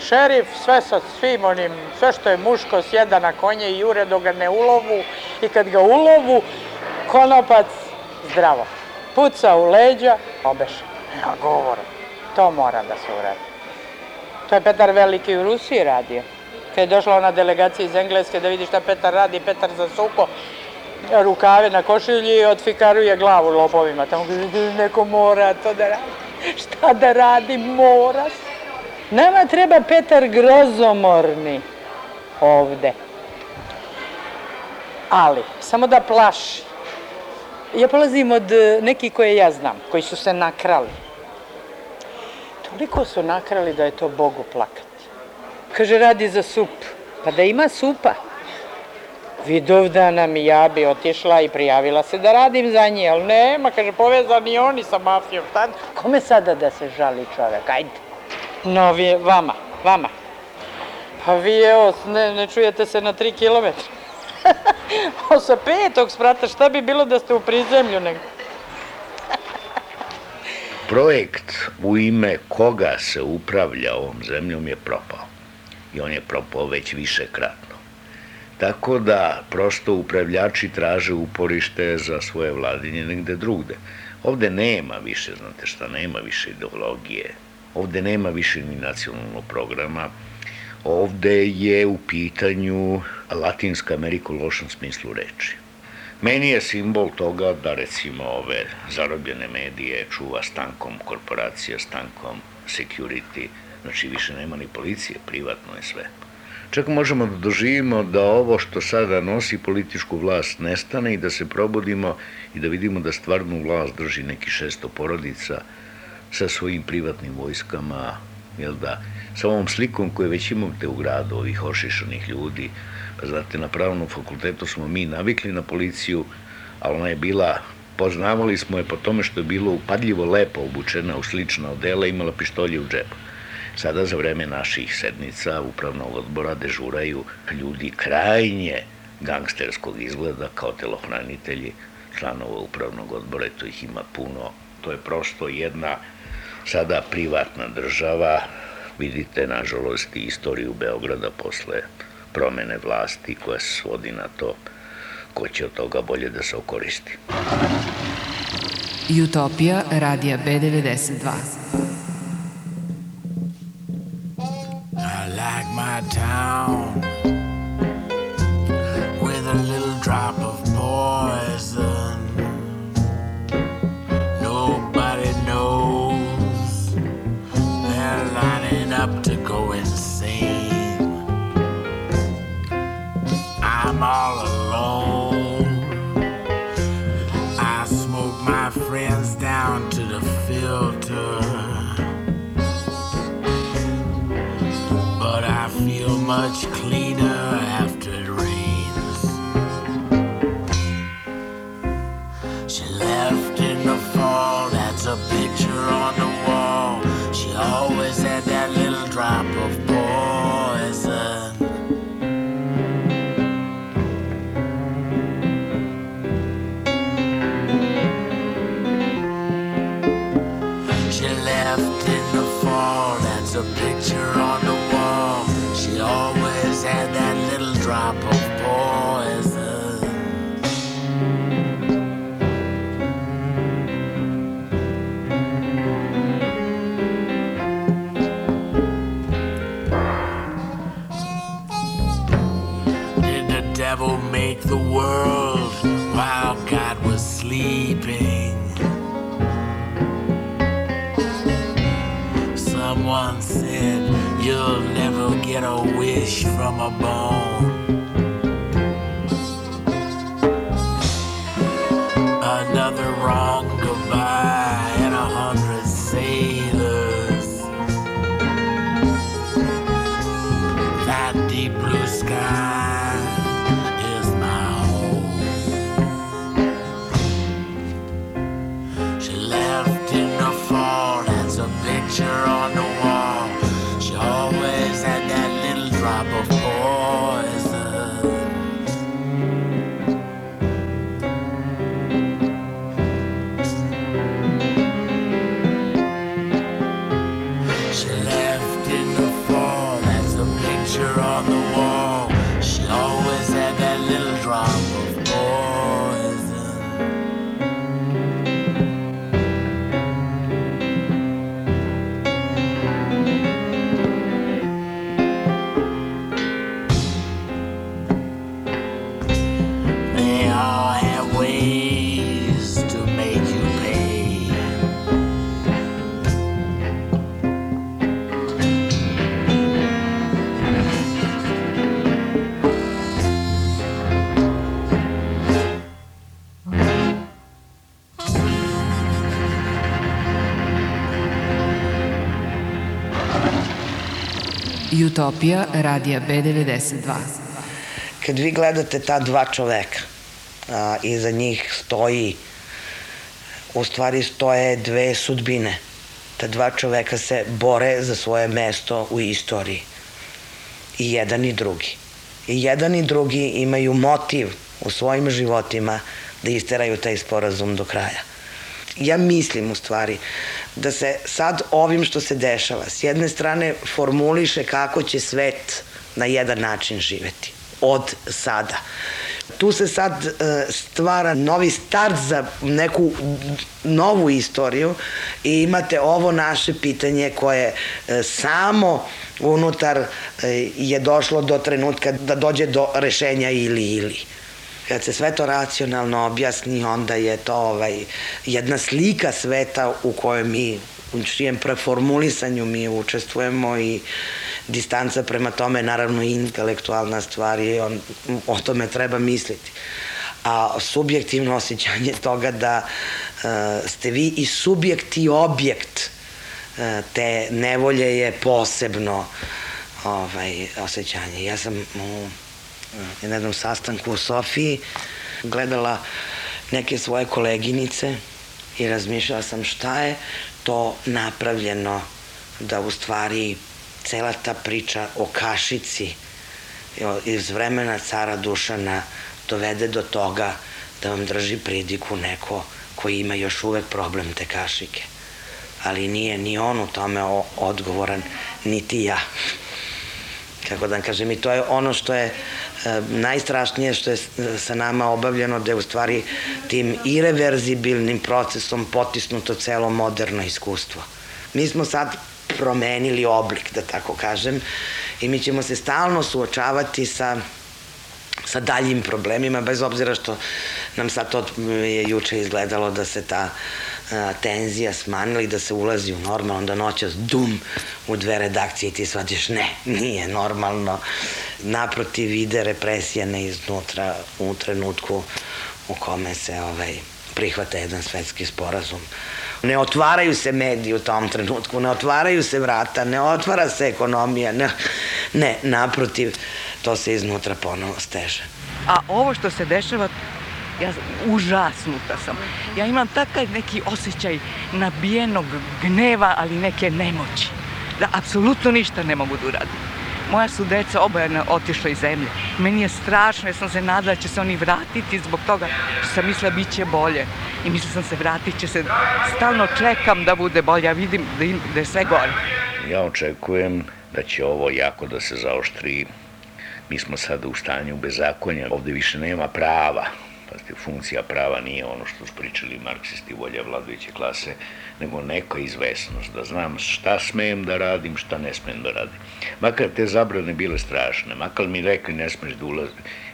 Šerif sve sa svim onim, sve što je muško sjeda na konje i jure dok ga ne ulovu i kad ga ulovu, konopac zdravo. Puca u leđa, obeše. Ja govorim, to mora da se uradi. To je Petar Veliki u Rusiji radio. Kad je došla ona delegacija iz Engleske da vidi šta Petar radi, Petar zasuko rukave na košilji i otfikaruje glavu lopovima. Tamo kaže, neko mora to da radi. Šta da radi, mora Nama treba Petar grozomorni ovde. Ali, samo da plaši. Ja polazim od nekih koje ja znam, koji su se nakrali. Toliko su nakrali da je to Bogu plakati. Kaže, radi za sup. Pa da ima supa. Vidovdana mi ja bi otišla i prijavila se da radim za nje, ali nema, kaže, povezani oni sa mafijom. Tad, kome sada da se žali čovek? Ajde. No, vi, vama, vama. Pa vi, evo, ne, ne čujete se na tri kilometra. o, sa petog sprata, šta bi bilo da ste u prizemlju nego? Projekt u ime koga se upravlja ovom zemljom je propao. I on je propao već više kratno. Tako da prosto upravljači traže uporište za svoje vladinje negde drugde. Ovde nema više, znate šta, nema više ideologije, ovde nema više ni nacionalnog programa, ovde je u pitanju Latinska Amerika u lošem smislu reči. Meni je simbol toga da recimo ove zarobljene medije čuva stankom korporacija, stankom security, znači više nema ni policije, privatno je sve. Čak možemo da doživimo da ovo što sada nosi političku vlast nestane i da se probudimo i da vidimo da stvarnu vlast drži neki šesto porodica sa svojim privatnim vojskama, jel da, sa ovom slikom koju već imate u gradu, ovih ošišanih ljudi, pa znate, na pravnom fakultetu smo mi navikli na policiju, ali ona je bila, poznavali smo je po tome što je bilo upadljivo lepo obučena u slična odela, imala pištolje u džepu. Sada za vreme naših sednica upravnog odbora dežuraju ljudi krajnje gangsterskog izgleda kao telohranitelji članova upravnog odbora, to ih ima puno. To je prosto jedna sada privatna država, vidite nažalost i istoriju Beograda posle promene vlasti koja se svodi na to ko će od toga bolje da se okoristi. Utopija radija B92 get a wish from a bone. Utopija radija B92. Kad vi gledate ta dva čoveka, a, iza njih stoji, u stvari stoje dve sudbine. Ta dva čoveka se bore za svoje mesto u istoriji. I jedan i drugi. I jedan i drugi imaju motiv u svojim životima da isteraju taj sporazum do kraja. Ja mislim u stvari da se sad ovim što se dešava s jedne strane formuliše kako će svet na jedan način živeti od sada. Tu se sad e, stvara novi start za neku novu istoriju i imate ovo naše pitanje koje e, samo unutar e, je došlo do trenutka da dođe do rešenja ili ili. Kad se sve to racionalno objasni, onda je to ovaj, jedna slika sveta u kojoj mi, u čijem preformulisanju mi učestvujemo i distanca prema tome, naravno intelektualna stvar i on, o tome treba misliti. A subjektivno osjećanje toga da uh, ste vi i subjekt i objekt uh, te nevolje je posebno ovaj, osjećanje. Ja sam u na jednom sastanku u Sofiji gledala neke svoje koleginice i razmišljala sam šta je to napravljeno da u stvari cela ta priča o kašici iz vremena cara Dušana dovede do toga da vam drži pridiku neko koji ima još uvek problem te kašike. Ali nije ni on u tome odgovoran, niti ja kako da kažem, i to je ono što je najstrašnije što je sa nama obavljeno, da je u stvari tim irreverzibilnim procesom potisnuto celo moderno iskustvo. Mi smo sad promenili oblik, da tako kažem, i mi ćemo se stalno suočavati sa sa daljim problemima, bez obzira što nam sad to je juče izgledalo da se ta a, tenzija smanjila i da se ulazi u normalno, onda noćas dum u dve redakcije i ti shvatiš ne, nije normalno. Naprotiv ide represija ne iznutra u trenutku u kome se ovaj, prihvata jedan svetski sporazum. Ne otvaraju se mediji u tom trenutku, ne otvaraju se vrata, ne otvara se ekonomija, ne, ne naprotiv, to se iznutra ponovo steže. A ovo što se dešava, ja užasnuta sam. Ja imam takav neki osjećaj nabijenog gneva, ali neke nemoći. Da apsolutno ništa ne mogu da uradim. Moja su deca obojena otišla iz zemlje. Meni je strašno, ja sam se nadala da će se oni vratiti zbog toga što sam mislila bit će bolje. I mislila sam se vratit će se. Stalno čekam da bude bolje, a vidim da, im, da je sve gore. Ja očekujem da će ovo jako da se zaoštri. Mi smo sada u stanju bezakonja, ovde više nema prava. Pazite, funkcija prava nije ono što su pričali marksisti volja vladajuće klase, nego neka izvesnost, da znam šta smem da radim, šta ne smem da radim. Makar te zabrane bile strašne, makar mi rekli ne smeš da ulaz,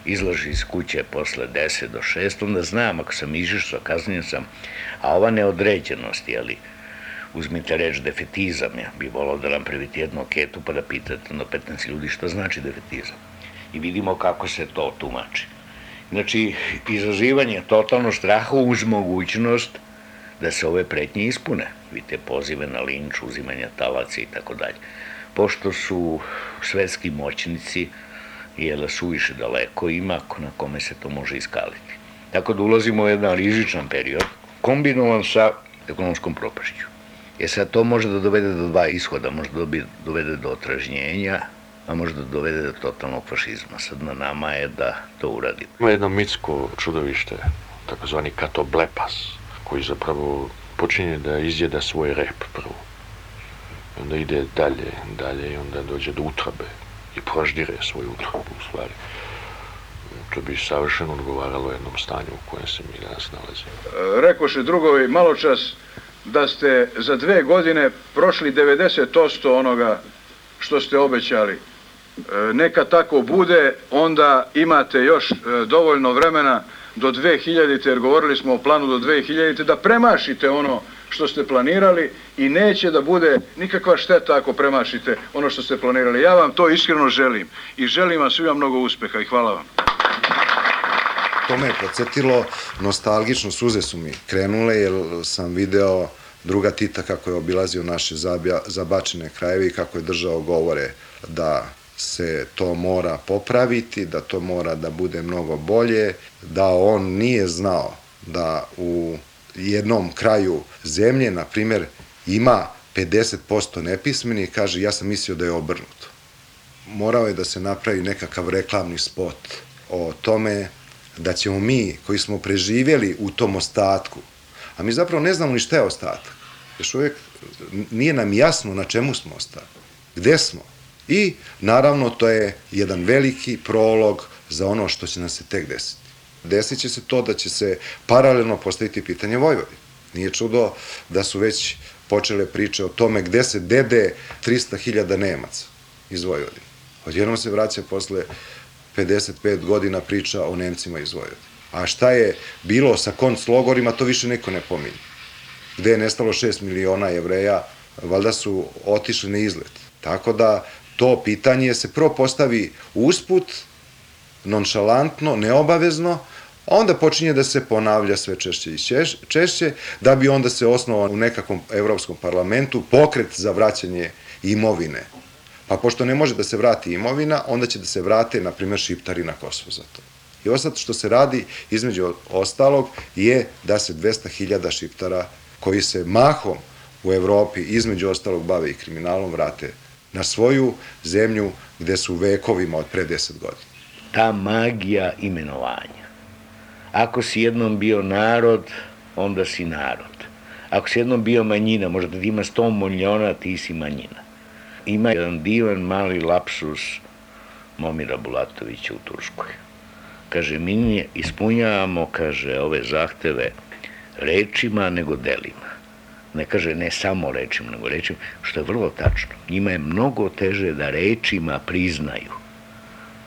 izlaži iz kuće posle 10 do 6, onda znam ako sam izišao, kaznjen sam, a ova neodređenost, jeli, uzmite reč defetizam, ja bi volao da nam pravite jednu aketu pa da pitate na 15 ljudi šta znači defetizam. I vidimo kako se to tumači. Znači, izazivanje totalno straha uz mogućnost da se ove pretnje ispune. Vidite pozive na linč, uzimanja talaca i tako dalje. Pošto su svetski moćnici, jela suviše daleko, ima na kome se to može iskaliti. Tako da ulazimo u jedan rizičan period, kombinovan sa ekonomskom propašću. E sad, to može da dovede do dva ishoda, može da dovede do otražnjenja, a može da dovede do totalnog fašizma. Sad na nama je da to uradimo. Ima jedno mitsko čudovište, takozvani katoblepas, koji zapravo počinje da izjeda svoj rep prvo. Onda ide dalje, dalje i onda dođe do utrabe i proždire svoju utrabu u stvari. To bi savršeno odgovaralo jednom stanju u kojem se mi danas nalazimo. Rekoše drugovi malo čas da ste za dve godine prošli 90% onoga što ste obećali. E, neka tako bude, onda imate još e, dovoljno vremena do 2000. jer govorili smo o planu do 2000. da premašite ono što ste planirali i neće da bude nikakva šteta ako premašite ono što ste planirali. Ja vam to iskreno želim i želim vam svima mnogo uspeha i hvala vam. To me je podsjetilo, nostalgično suze su mi krenule jer sam video druga Tita kako je obilazio naše zabačene krajeve i kako je držao govore da se to mora popraviti, da to mora da bude mnogo bolje, da on nije znao da u jednom kraju zemlje, na primjer, ima 50% nepismeni i kaže ja sam mislio da je obrnuto. Morao je da se napravi nekakav reklamni spot o tome da ćemo mi koji smo preživjeli u tom ostatku, a mi zapravo ne znamo ni šta je ostatak. Još uvijek nije nam jasno na čemu smo ostali, gde smo. I naravno to je jedan veliki prolog za ono što će nam se tek desiti. Desit će se to da će se paralelno postaviti pitanje Vojvodi. Nije čudo da su već počele priče o tome gde se dede 300.000 Nemaca iz Vojvodine. Odjednom se vraća posle 55 godina priča o Nemcima iz Vojvodine. A šta je bilo sa konc logorima, to više neko ne pominje. Gde je nestalo 6 miliona jevreja, valjda su otišli na izlet. Tako da to pitanje se prvo postavi usput, nonšalantno, neobavezno, a onda počinje da se ponavlja sve češće i češće, da bi onda se osnovao u nekakvom evropskom parlamentu pokret za vraćanje imovine. Pa pošto ne može da se vrati imovina, onda će da se vrate, na primjer, šiptari na Kosovo za to. I osad što se radi, između ostalog, je da se 200.000 šiptara koji se mahom u Evropi, između ostalog, bave i kriminalom, vrate na svoju zemlju gde su vekovima od pre 10 godina. Ta magija imenovanja. Ako si jednom bio narod, onda si narod. Ako si jednom bio manjina, možda da ima 100 miliona, ti si manjina. Ima jedan divan mali lapsus Momira Bulatovića u Turskoj. Kaže, mi ne ispunjavamo, kaže, ove zahteve rečima, nego delima ne kaže ne samo rečima, nego rečima, što je vrlo tačno. Njima je mnogo teže da rečima priznaju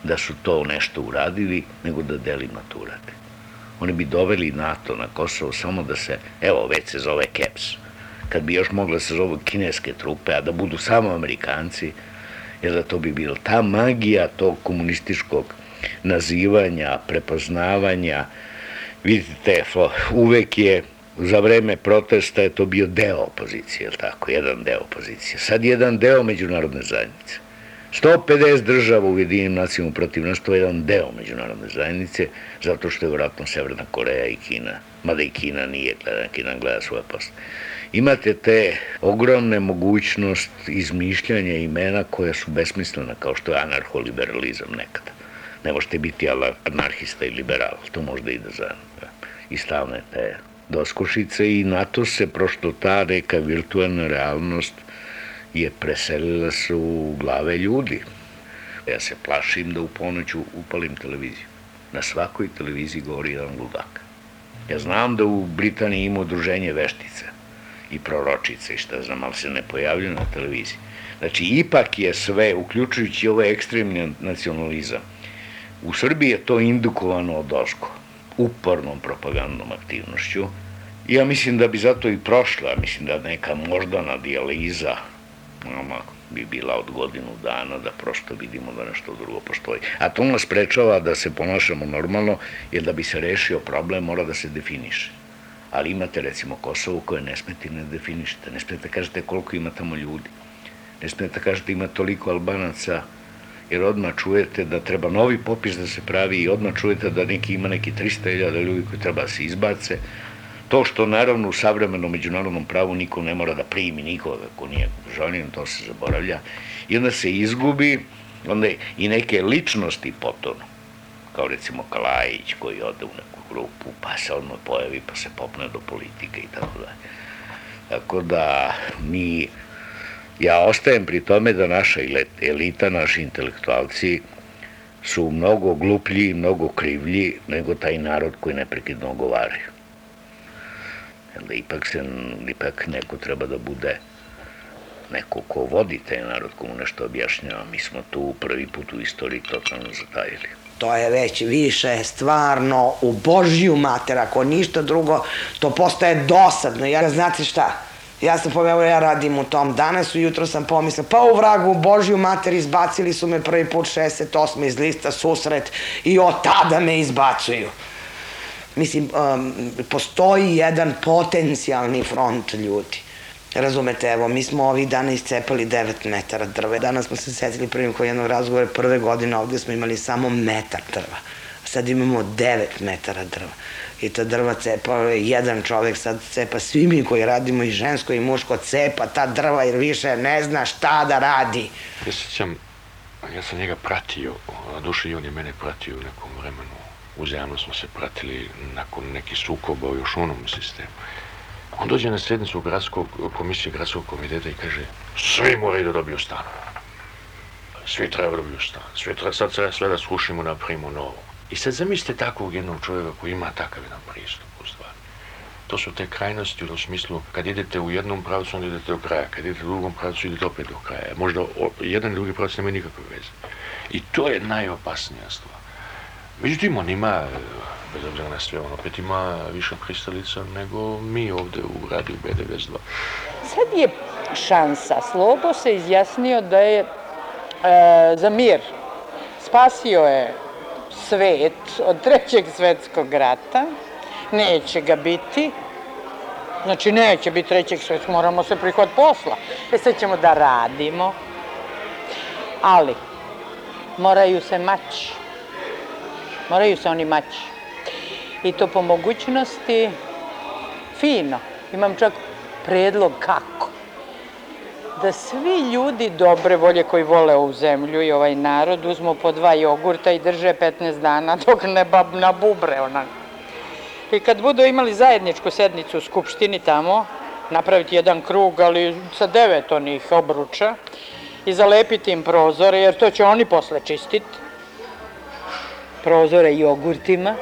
da su to nešto uradili, nego da delima to urade. Oni bi doveli NATO na Kosovo samo da se, evo već se zove KEPS, kad bi još mogla se zove kineske trupe, a da budu samo Amerikanci, jer da to bi bilo ta magija tog komunističkog nazivanja, prepoznavanja, vidite, uvek je za vreme protesta je to bio deo opozicije, je tako, jedan deo opozicije. Sad jedan deo međunarodne zajednice. 150 država u jedinim nacijama protiv nas, to je jedan deo međunarodne zajednice, zato što je vratno Severna Koreja i Kina, mada i Kina nije gleda, Kina gleda svoje posle. Imate te ogromne mogućnost izmišljanja imena koja su besmislena, kao što je anarholiberalizam nekada. Ne možete biti anarhista i liberal, to možda ide za i stavne te doskošice i na to se prošto ta reka virtualna realnost je preselila se u glave ljudi. Ja se plašim da u ponoć upalim televiziju. Na svakoj televiziji govori jedan ludak. Ja znam da u Britaniji ima udruženje veštice i proročice i šta znam, ali se ne pojavljaju na televiziji. Znači, ipak je sve, uključujući ovaj ekstremni nacionalizam, u Srbiji je to indukovano od oško, upornom propagandnom aktivnošću. Ja mislim da bi zato i prošla, mislim da neka moždana dijaliza nama bi bila od godinu dana da prosto vidimo da nešto drugo postoji. A to nas sprečava da se ponašamo normalno, jer da bi se rešio problem mora da se definiše. Ali imate recimo Kosovo koje ne smete ne definišete, ne smete da kažete koliko ima tamo ljudi, ne smete da kažete ima toliko Albanaca, jer odmah čujete da treba novi popis da se pravi i odmah čujete da neki ima neki 300.000 ljudi koji treba da se izbace, To što naravno u savremenom međunarodnom pravu niko ne mora da primi nikoga ko nije državljanin, to se zaboravlja. I onda se izgubi, onda i neke ličnosti potonu, kao recimo Kalajić koji ode u neku grupu, pa se odmah pojavi, pa se popne do politike i tako dalje. Tako da mi, ja ostajem pri tome da naša elita, naši intelektualci su mnogo gluplji i mnogo krivlji nego taj narod koji neprekidno ogovaraju da ipak se, ipak neko treba da bude neko ko vodi taj narod, komu nešto objašnjava. Mi smo tu prvi put u istoriji totalno zatajili. To je već više stvarno u Božju mater, ako ništa drugo, to postaje dosadno. Ja, znate šta, ja sam pomenuo, ja radim u tom danas, ujutro sam pomislila, pa u vragu, Božju mater, izbacili su me prvi put 68 iz lista susret i od tada me izbacuju. Mislim, um, postoji jedan potencijalni front ljudi. Razumete, evo, mi smo ovih dana iscepali 9 metara drva. Danas smo se setili prvim koji jednog razgovora, prve godine ovde smo imali samo metar drva. Sad imamo 9 metara drva. I ta drva cepa jedan čovek, sad cepa svi mi koji radimo i žensko i muško cepa ta drva jer više ne zna šta da radi. Ja sećam, ja sam njega pratio, duše i on je mene pratio u nekom vremenu uzajamno smo se pratili nakon nekih sukoba u još onom sistemu. On dođe na sednicu gradskog, komisije gradskog komiteta i kaže svi moraju da dobiju stan. Svi treba da dobiju stan. Svi treba, sad treba sve da slušimo, napravimo novo. I sad zamislite takvog jednog čovjeka koji ima takav jedan pristup u stvari. To su te krajnosti u smislu, kad idete u jednom pravcu, onda idete do kraja. Kad idete u drugom pravcu, idete opet do kraja. Možda jedan i drugi pravac nema nikakve veze. I to je najopasnija stvar. Međutim, on ima, bez obzira na sve, on opet ima više pristalica nego mi ovde u radiju B92. Sad je šansa. Slobo se izjasnio da je e, za mir. Spasio je svet od trećeg svetskog rata. Neće ga biti. Znači, neće biti trećeg svetskog, moramo se prihvat posla. E sad ćemo da radimo. Ali, moraju se maći Moraju se oni maći. I to po mogućnosti fino. Imam čak predlog kako. Da svi ljudi dobre volje koji vole ovu zemlju i ovaj narod uzmu po dva jogurta i drže 15 dana dok ne bab na bubre ona. I kad budu imali zajedničku sednicu u Skupštini tamo, napraviti jedan krug, ali sa devet onih obruča i zalepiti im prozore, jer to će oni posle čistiti prozore jogurtima,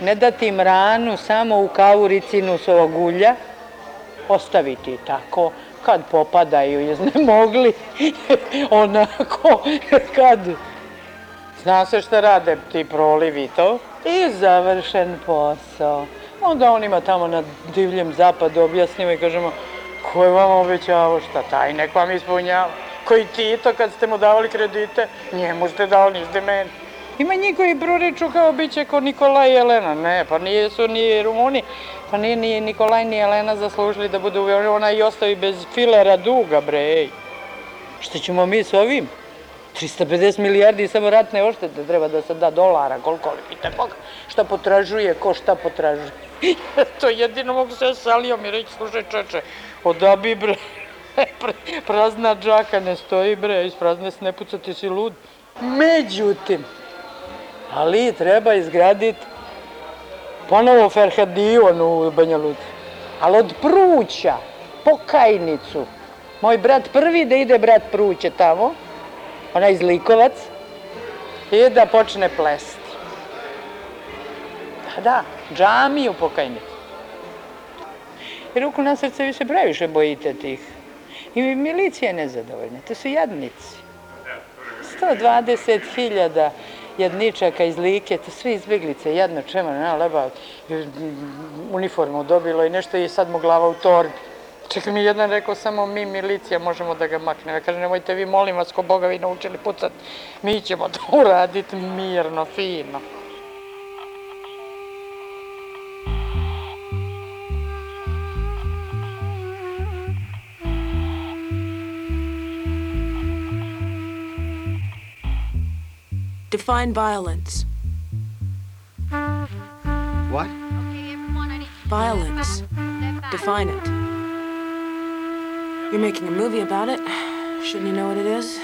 ne dati im ranu samo u kavu ricinusovog ulja, ostaviti tako, kad popadaju iznemogli, onako, kad... Zna se šta rade ti prolivi to, I završen posao. Onda on ima tamo na divljem zapadu, objašnjava i kažemo, ko je vam obećavao šta, taj nek vam ispunjava. Koji Tito kad ste mu davali kredite, njemu ste dali, niste meni. Ima njih koji proriču kao bit će ko Nikolaj i Jelena. Ne, pa nije su ni Rumuni, pa nije ni Nikolaj ni Jelena zaslužili da budu, ona i ostavi bez filera duga, bre, ej. Šta ćemo mi s ovim? 350 milijardi samo ratne oštete treba da se da dolara, koliko li pite Boga, šta potražuje, ko šta potražuje. to jedino mogu se salio mi reći, slušaj čoče, odabi bre, prazna džaka ne stoji bre, iz prazne se ne puca, ti si lud. Međutim, ali treba izgraditi ponovo Ferhadiju u Banja Luci, ali od Pruća, Pokajnicu. Moj brat prvi da ide brat Pruće tamo, onaj zlikovac, i da počne plesti. Da, da, džami u Pokajnicu. I ruku na srce vi se previše bojite tih. I milicija je nezadovoljna, to su jadnici. 120.000 jedničaka iz Like, to sve izbjeglice, jedno čema, ne, leba, uniformu dobilo i nešto je sad mu glava u torbi. Čak mi jedan rekao, samo mi milicija možemo da ga maknemo. Ja nemojte vi, molim vas, ko Boga vi naučili pucat, mi ćemo to uraditi mirno, fino. Define violence. What? Violence. Define it. You're making a movie about it. Shouldn't you know what it is?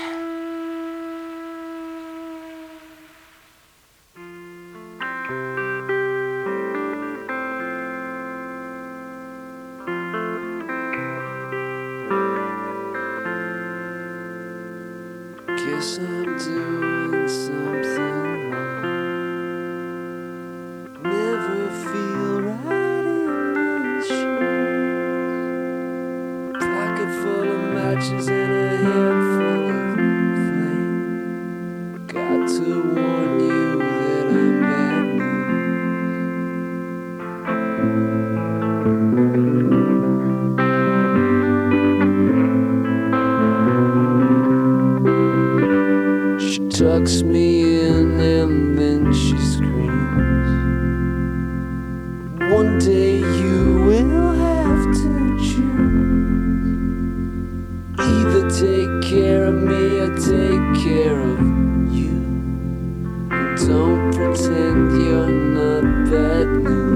Pretend you're not bad news.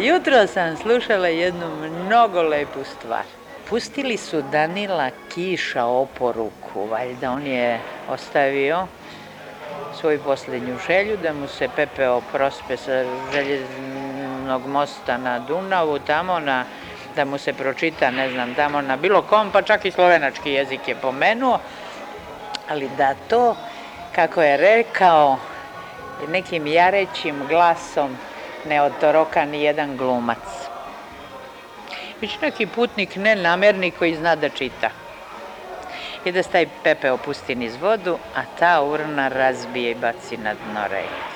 Jutro sam slušala jednu mnogo lepu stvar. Pustili su Danila Kiša oporuku, valjda on je ostavio svoju posljednju želju, da mu se pepeo prospe sa željeznog mosta na Dunavu, tamo na, da mu se pročita, ne znam, tamo na bilo kom, pa čak i slovenački jezik je pomenuo, ali da to, kako je rekao, nekim jarećim glasom ne otoroka ni jedan glumac. Već neki putnik nenamerni koji zna da čita. I da se taj pepe opusti niz vodu, a ta urna razbije i baci na dno reke.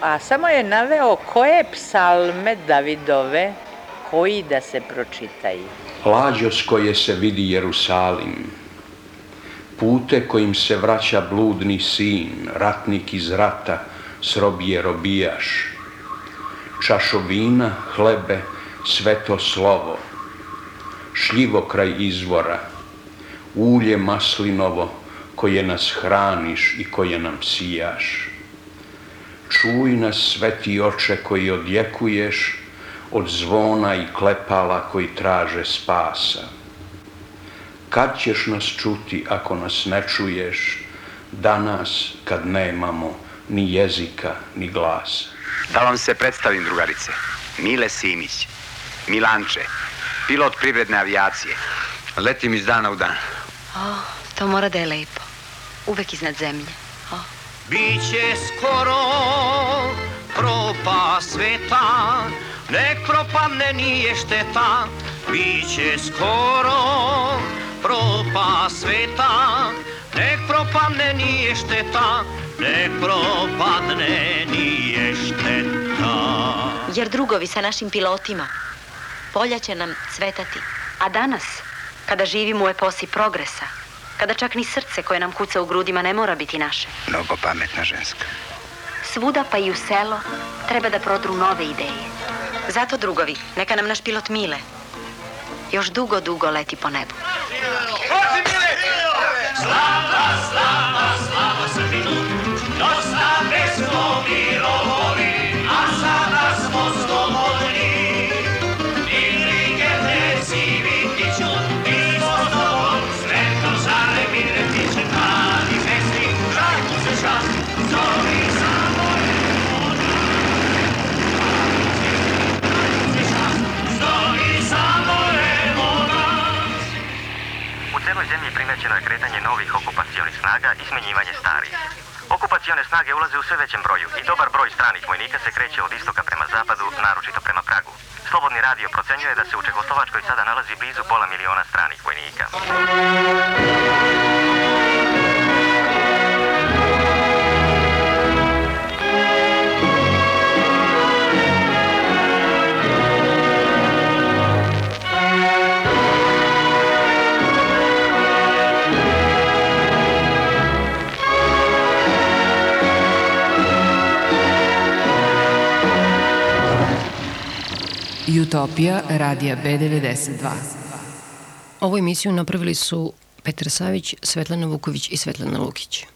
A samo je naveo koje psalme Davidove koji da se pročitaju. Lađo s koje se vidi Jerusalim, pute kojim se vraća bludni sin, ratnik iz rata, srobije robijaš, čašovina, hlebe, sveto slovo, šljivo kraj izvora, ulje maslinovo, koje nas hraniš i koje nam sijaš. Čuj nas, sveti oče, koji odjekuješ od zvona i klepala koji traže spasa. Kad ćeš nas čuti ako nas ne čuješ, danas kad nemamo ni jezika ni glasa? Da vam se predstavim, drugarice. Mile Simić, Milanče, pilot privredne avijacije. Letim iz dana u dan. O, to mora da je lepo. Uvek iznad zemlje. O. Biće skoro propa sveta, nek propadne nije šteta. Biće skoro propa sveta, nek propadne nije šteta, nek propadne nije šteta. Jer drugovi sa našim pilotima, polja će nam cvetati. A danas, kada živimo u eposi progresa, kada čak ni srce koje nam kuca u grudima ne mora biti naše. Mnogo pametna ženska. Svuda pa i u selo treba da prodru nove ideje. Zato, drugovi, neka nam naš pilot Mile još dugo, dugo leti po nebu. Slava, slava, primećeno je kretanje novih okupacionih snaga i smenjivanje starih. Okupacione snage ulaze u sve većem broju i dobar broj stranih vojnika se kreće od istoka prema zapadu, naročito prema Pragu. Slobodni radio procenjuje da se u Čekoslovačkoj sada nalazi blizu pola miliona stranih vojnika. Utopija radija B92. Ovu emisiju napravili su Petar Savić, Svetlana Vuković i Svetlana Lukić.